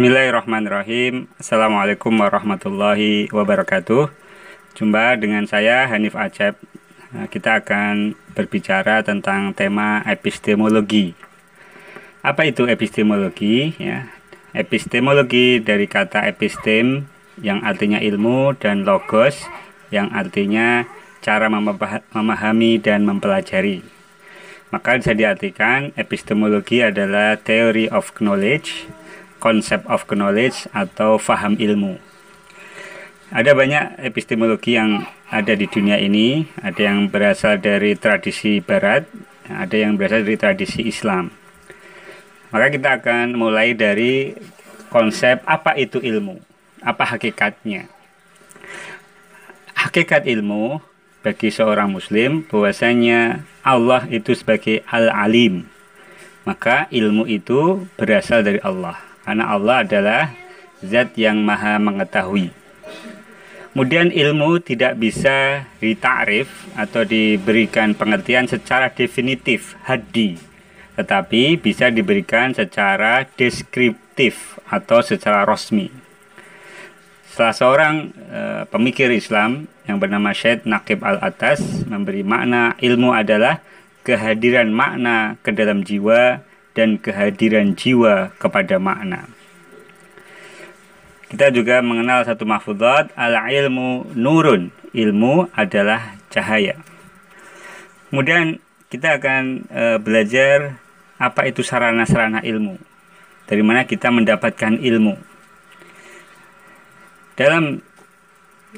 Bismillahirrahmanirrahim. Assalamualaikum warahmatullahi wabarakatuh. Jumpa dengan saya Hanif Acep. Nah, Kita akan berbicara tentang tema epistemologi. Apa itu epistemologi? Ya, epistemologi dari kata epistem yang artinya ilmu dan logos yang artinya cara memahami dan mempelajari. Maka bisa diartikan epistemologi adalah theory of knowledge concept of knowledge atau faham ilmu. Ada banyak epistemologi yang ada di dunia ini, ada yang berasal dari tradisi barat, ada yang berasal dari tradisi Islam. Maka kita akan mulai dari konsep apa itu ilmu, apa hakikatnya. Hakikat ilmu bagi seorang muslim bahwasanya Allah itu sebagai al-alim. Maka ilmu itu berasal dari Allah karena Allah adalah zat yang maha mengetahui. Kemudian ilmu tidak bisa ditakrif atau diberikan pengertian secara definitif, hadi, tetapi bisa diberikan secara deskriptif atau secara resmi. Salah seorang e, pemikir Islam yang bernama Syed Naqib Al-Atas memberi makna ilmu adalah kehadiran makna ke dalam jiwa dan kehadiran jiwa kepada makna. Kita juga mengenal satu mahfudzat al-ilmu nurun. Ilmu adalah cahaya. Kemudian kita akan e, belajar apa itu sarana-sarana ilmu. Dari mana kita mendapatkan ilmu. Dalam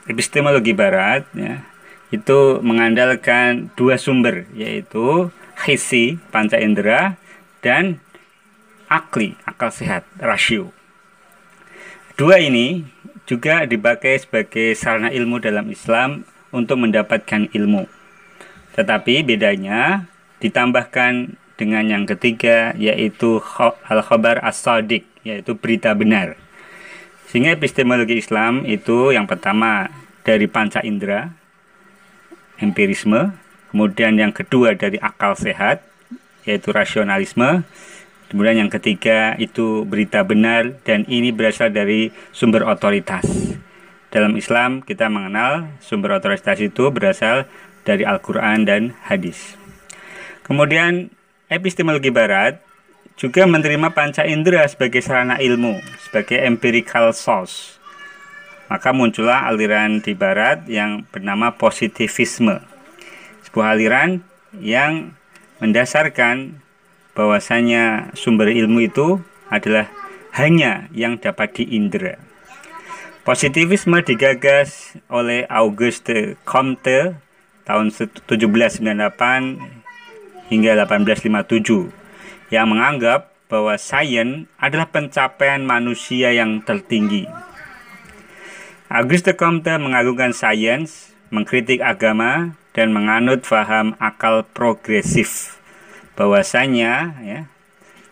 epistemologi barat ya, itu mengandalkan dua sumber yaitu hisi panca indera dan akli, akal sehat, rasio. Dua ini juga dipakai sebagai sarana ilmu dalam Islam untuk mendapatkan ilmu. Tetapi bedanya ditambahkan dengan yang ketiga yaitu al-khabar as-sadiq yaitu berita benar. Sehingga epistemologi Islam itu yang pertama dari panca indera, empirisme, kemudian yang kedua dari akal sehat, yaitu rasionalisme. Kemudian yang ketiga itu berita benar dan ini berasal dari sumber otoritas. Dalam Islam kita mengenal sumber otoritas itu berasal dari Al-Quran dan hadis. Kemudian epistemologi barat juga menerima panca indera sebagai sarana ilmu, sebagai empirical source. Maka muncullah aliran di barat yang bernama positivisme. Sebuah aliran yang mendasarkan bahwasanya sumber ilmu itu adalah hanya yang dapat diindra. Positivisme digagas oleh Auguste Comte tahun 1798 hingga 1857 yang menganggap bahwa sains adalah pencapaian manusia yang tertinggi. Auguste Comte mengagungkan sains, mengkritik agama, dan menganut faham akal progresif bahwasanya ya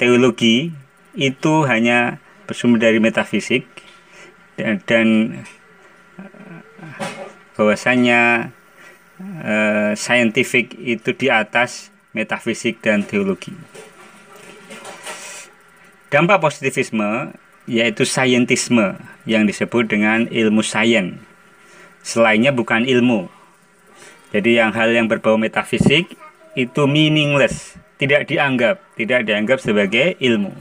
teologi itu hanya bersumber dari metafisik dan, dan bahwasanya uh, scientific itu di atas metafisik dan teologi. Dampak positivisme yaitu saintisme yang disebut dengan ilmu sains. Selainnya bukan ilmu, jadi yang hal yang berbau metafisik itu meaningless, tidak dianggap, tidak dianggap sebagai ilmu.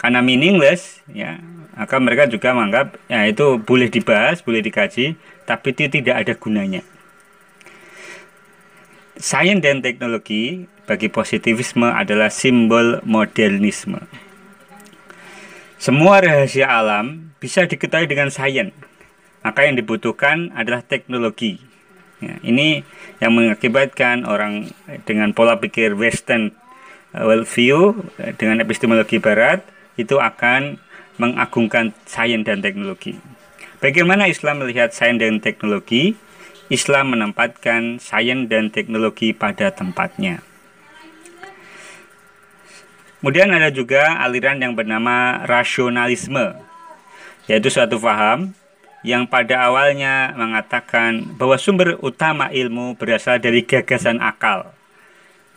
Karena meaningless, ya, maka mereka juga menganggap ya itu boleh dibahas, boleh dikaji, tapi itu tidak ada gunanya. Sains dan teknologi bagi positivisme adalah simbol modernisme. Semua rahasia alam bisa diketahui dengan sains. Maka yang dibutuhkan adalah teknologi Ya, ini yang mengakibatkan orang dengan pola pikir Western uh, worldview uh, dengan epistemologi Barat itu akan mengagungkan sains dan teknologi. Bagaimana Islam melihat sains dan teknologi? Islam menempatkan sains dan teknologi pada tempatnya. Kemudian ada juga aliran yang bernama rasionalisme, yaitu suatu faham yang pada awalnya mengatakan bahwa sumber utama ilmu berasal dari gagasan akal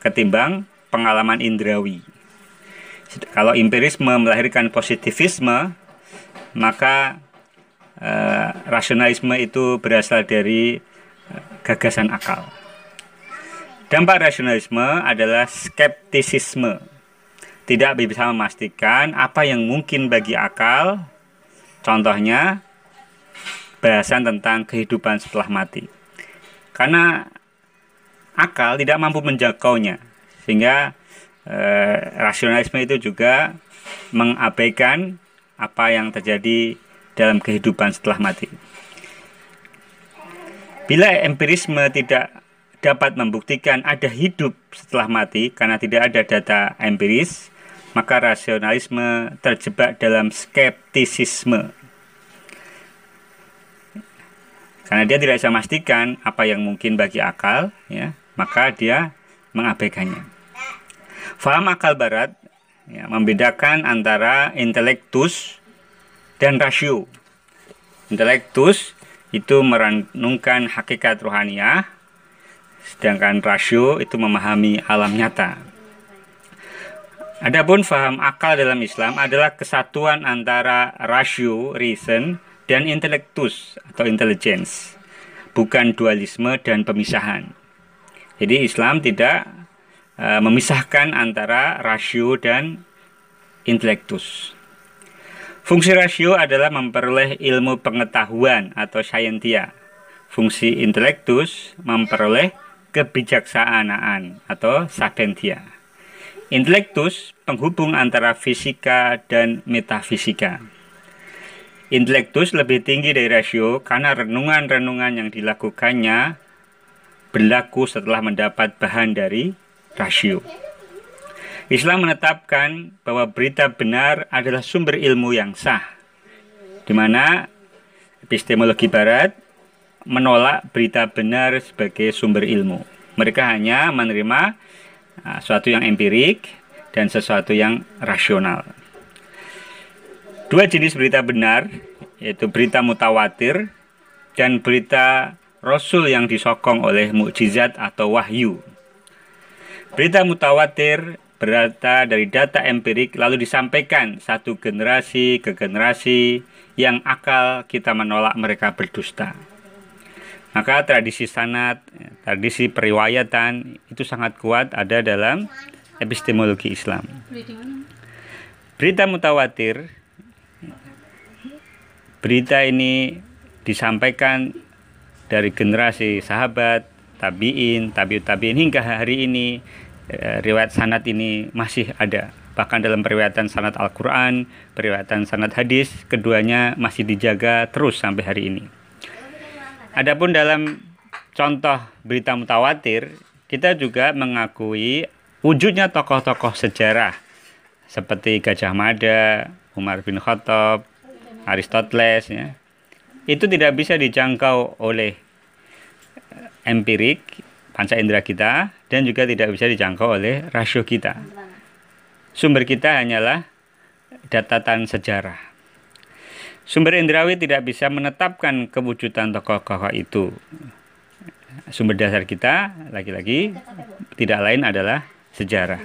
ketimbang pengalaman indrawi. Kalau empirisme melahirkan positivisme, maka eh, rasionalisme itu berasal dari eh, gagasan akal. Dampak rasionalisme adalah skeptisisme. Tidak bisa memastikan apa yang mungkin bagi akal. Contohnya bahasan tentang kehidupan setelah mati. Karena akal tidak mampu menjangkaunya sehingga eh, rasionalisme itu juga mengabaikan apa yang terjadi dalam kehidupan setelah mati. Bila empirisme tidak dapat membuktikan ada hidup setelah mati karena tidak ada data empiris, maka rasionalisme terjebak dalam skeptisisme. Karena dia tidak bisa memastikan apa yang mungkin bagi akal, ya, maka dia mengabaikannya. Faham akal barat ya, membedakan antara intelektus dan rasio. Intelektus itu merenungkan hakikat rohaniah, sedangkan rasio itu memahami alam nyata. Adapun faham akal dalam Islam adalah kesatuan antara rasio, reason, dan intelektus atau intelligence, bukan dualisme dan pemisahan. Jadi Islam tidak uh, memisahkan antara rasio dan intelektus. Fungsi rasio adalah memperoleh ilmu pengetahuan atau scientia. Fungsi intelektus memperoleh kebijaksanaan atau sapientia. Intelektus penghubung antara fisika dan metafisika. Intelektus lebih tinggi dari rasio karena renungan-renungan yang dilakukannya berlaku setelah mendapat bahan dari rasio. Islam menetapkan bahwa berita benar adalah sumber ilmu yang sah, di mana epistemologi Barat menolak berita benar sebagai sumber ilmu. Mereka hanya menerima uh, sesuatu yang empirik dan sesuatu yang rasional. Dua jenis berita benar, yaitu berita mutawatir dan berita rasul yang disokong oleh mukjizat atau wahyu. Berita mutawatir berasal dari data empirik lalu disampaikan satu generasi ke generasi yang akal kita menolak mereka berdusta. Maka tradisi sanat, tradisi periwayatan itu sangat kuat ada dalam epistemologi Islam. Berita mutawatir, berita ini disampaikan dari generasi sahabat, tabiin, tabiut tabiin hingga hari ini eh, riwayat sanat ini masih ada. Bahkan dalam periwayatan sanat Al-Quran, periwayatan sanat hadis, keduanya masih dijaga terus sampai hari ini. Adapun dalam contoh berita mutawatir, kita juga mengakui wujudnya tokoh-tokoh sejarah seperti Gajah Mada, Umar bin Khattab, Aristoteles ya. Itu tidak bisa dijangkau oleh empirik panca indera kita dan juga tidak bisa dijangkau oleh rasio kita. Sumber kita hanyalah datatan sejarah. Sumber indrawi tidak bisa menetapkan kewujudan tokoh-tokoh itu. Sumber dasar kita lagi-lagi tidak lain adalah sejarah.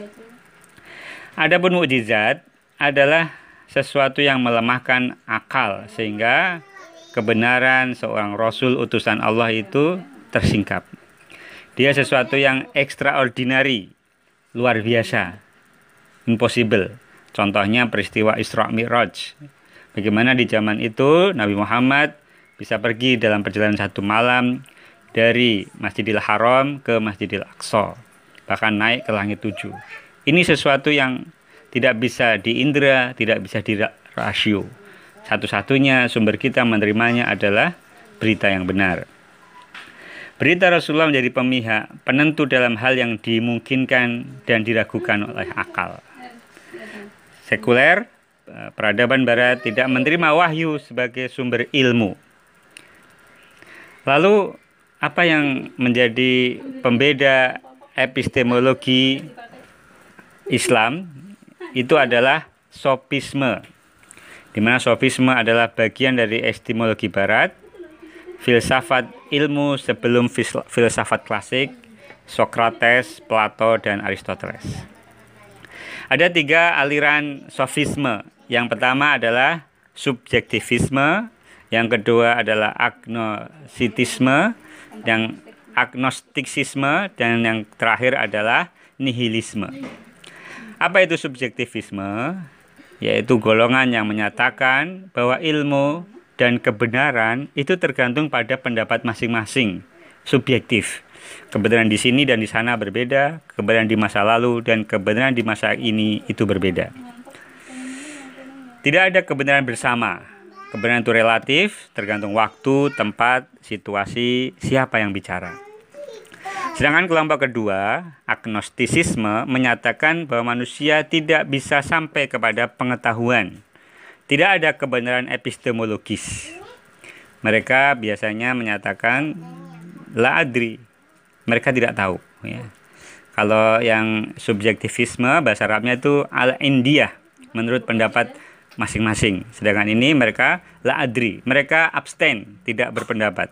Adapun mukjizat adalah sesuatu yang melemahkan akal sehingga kebenaran seorang rasul utusan Allah itu tersingkap. Dia sesuatu yang extraordinary, luar biasa, impossible. Contohnya peristiwa Isra Mi'raj Bagaimana di zaman itu Nabi Muhammad bisa pergi dalam perjalanan satu malam dari Masjidil Haram ke Masjidil Aqsa, bahkan naik ke langit tujuh. Ini sesuatu yang tidak bisa diindra, tidak bisa dirasio. Satu-satunya sumber kita menerimanya adalah berita yang benar. Berita Rasulullah menjadi pemihak, penentu dalam hal yang dimungkinkan dan diragukan oleh akal. Sekuler Eh, peradaban barat tidak menerima wahyu sebagai sumber ilmu. Lalu apa yang menjadi pembeda epistemologi Islam itu adalah sofisme. Di mana sofisme adalah bagian dari epistemologi barat, filsafat ilmu sebelum filsafat klasik, Socrates, Plato, dan Aristoteles. Ada tiga aliran sofisme yang pertama adalah subjektivisme, yang kedua adalah agnositisme, yang agnostisisme dan yang terakhir adalah nihilisme. Apa itu subjektivisme? Yaitu golongan yang menyatakan bahwa ilmu dan kebenaran itu tergantung pada pendapat masing-masing, subjektif. Kebenaran di sini dan di sana berbeda, kebenaran di masa lalu dan kebenaran di masa ini itu berbeda. Tidak ada kebenaran bersama. Kebenaran itu relatif, tergantung waktu, tempat, situasi, siapa yang bicara. Sedangkan kelompok kedua, agnostisisme, menyatakan bahwa manusia tidak bisa sampai kepada pengetahuan. Tidak ada kebenaran epistemologis. Mereka biasanya menyatakan la adri. Mereka tidak tahu. Ya. Kalau yang subjektivisme bahasa Arabnya itu al India menurut pendapat masing-masing. Sedangkan ini mereka la adri, mereka abstain, tidak berpendapat.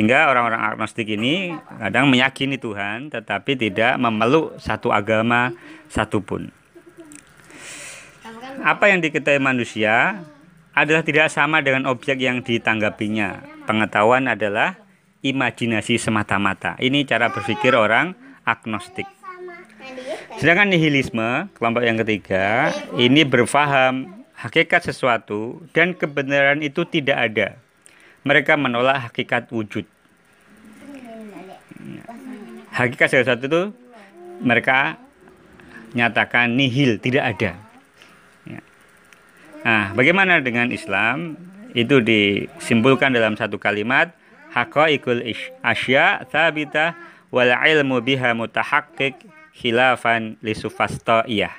Sehingga orang-orang agnostik ini kadang meyakini Tuhan tetapi tidak memeluk satu agama satupun. Apa yang diketahui manusia adalah tidak sama dengan objek yang ditanggapinya. Pengetahuan adalah imajinasi semata-mata. Ini cara berpikir orang agnostik. Sedangkan nihilisme, kelompok yang ketiga, ini berfaham hakikat sesuatu dan kebenaran itu tidak ada. Mereka menolak hakikat wujud. Hakikat sesuatu itu mereka nyatakan nihil, tidak ada. Ya. Nah, bagaimana dengan Islam? Itu disimpulkan dalam satu kalimat, haqaiqul asya thabita wal ilmu biha mutahaqqiq khilafan iya.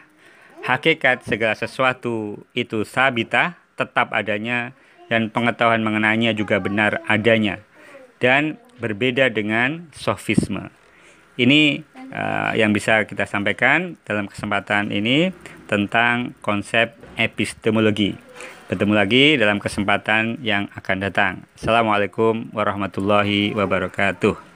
Hakikat segala sesuatu itu sabita, tetap adanya, dan pengetahuan mengenainya juga benar adanya, dan berbeda dengan sofisme. Ini uh, yang bisa kita sampaikan dalam kesempatan ini tentang konsep epistemologi. Bertemu lagi dalam kesempatan yang akan datang. Assalamualaikum warahmatullahi wabarakatuh.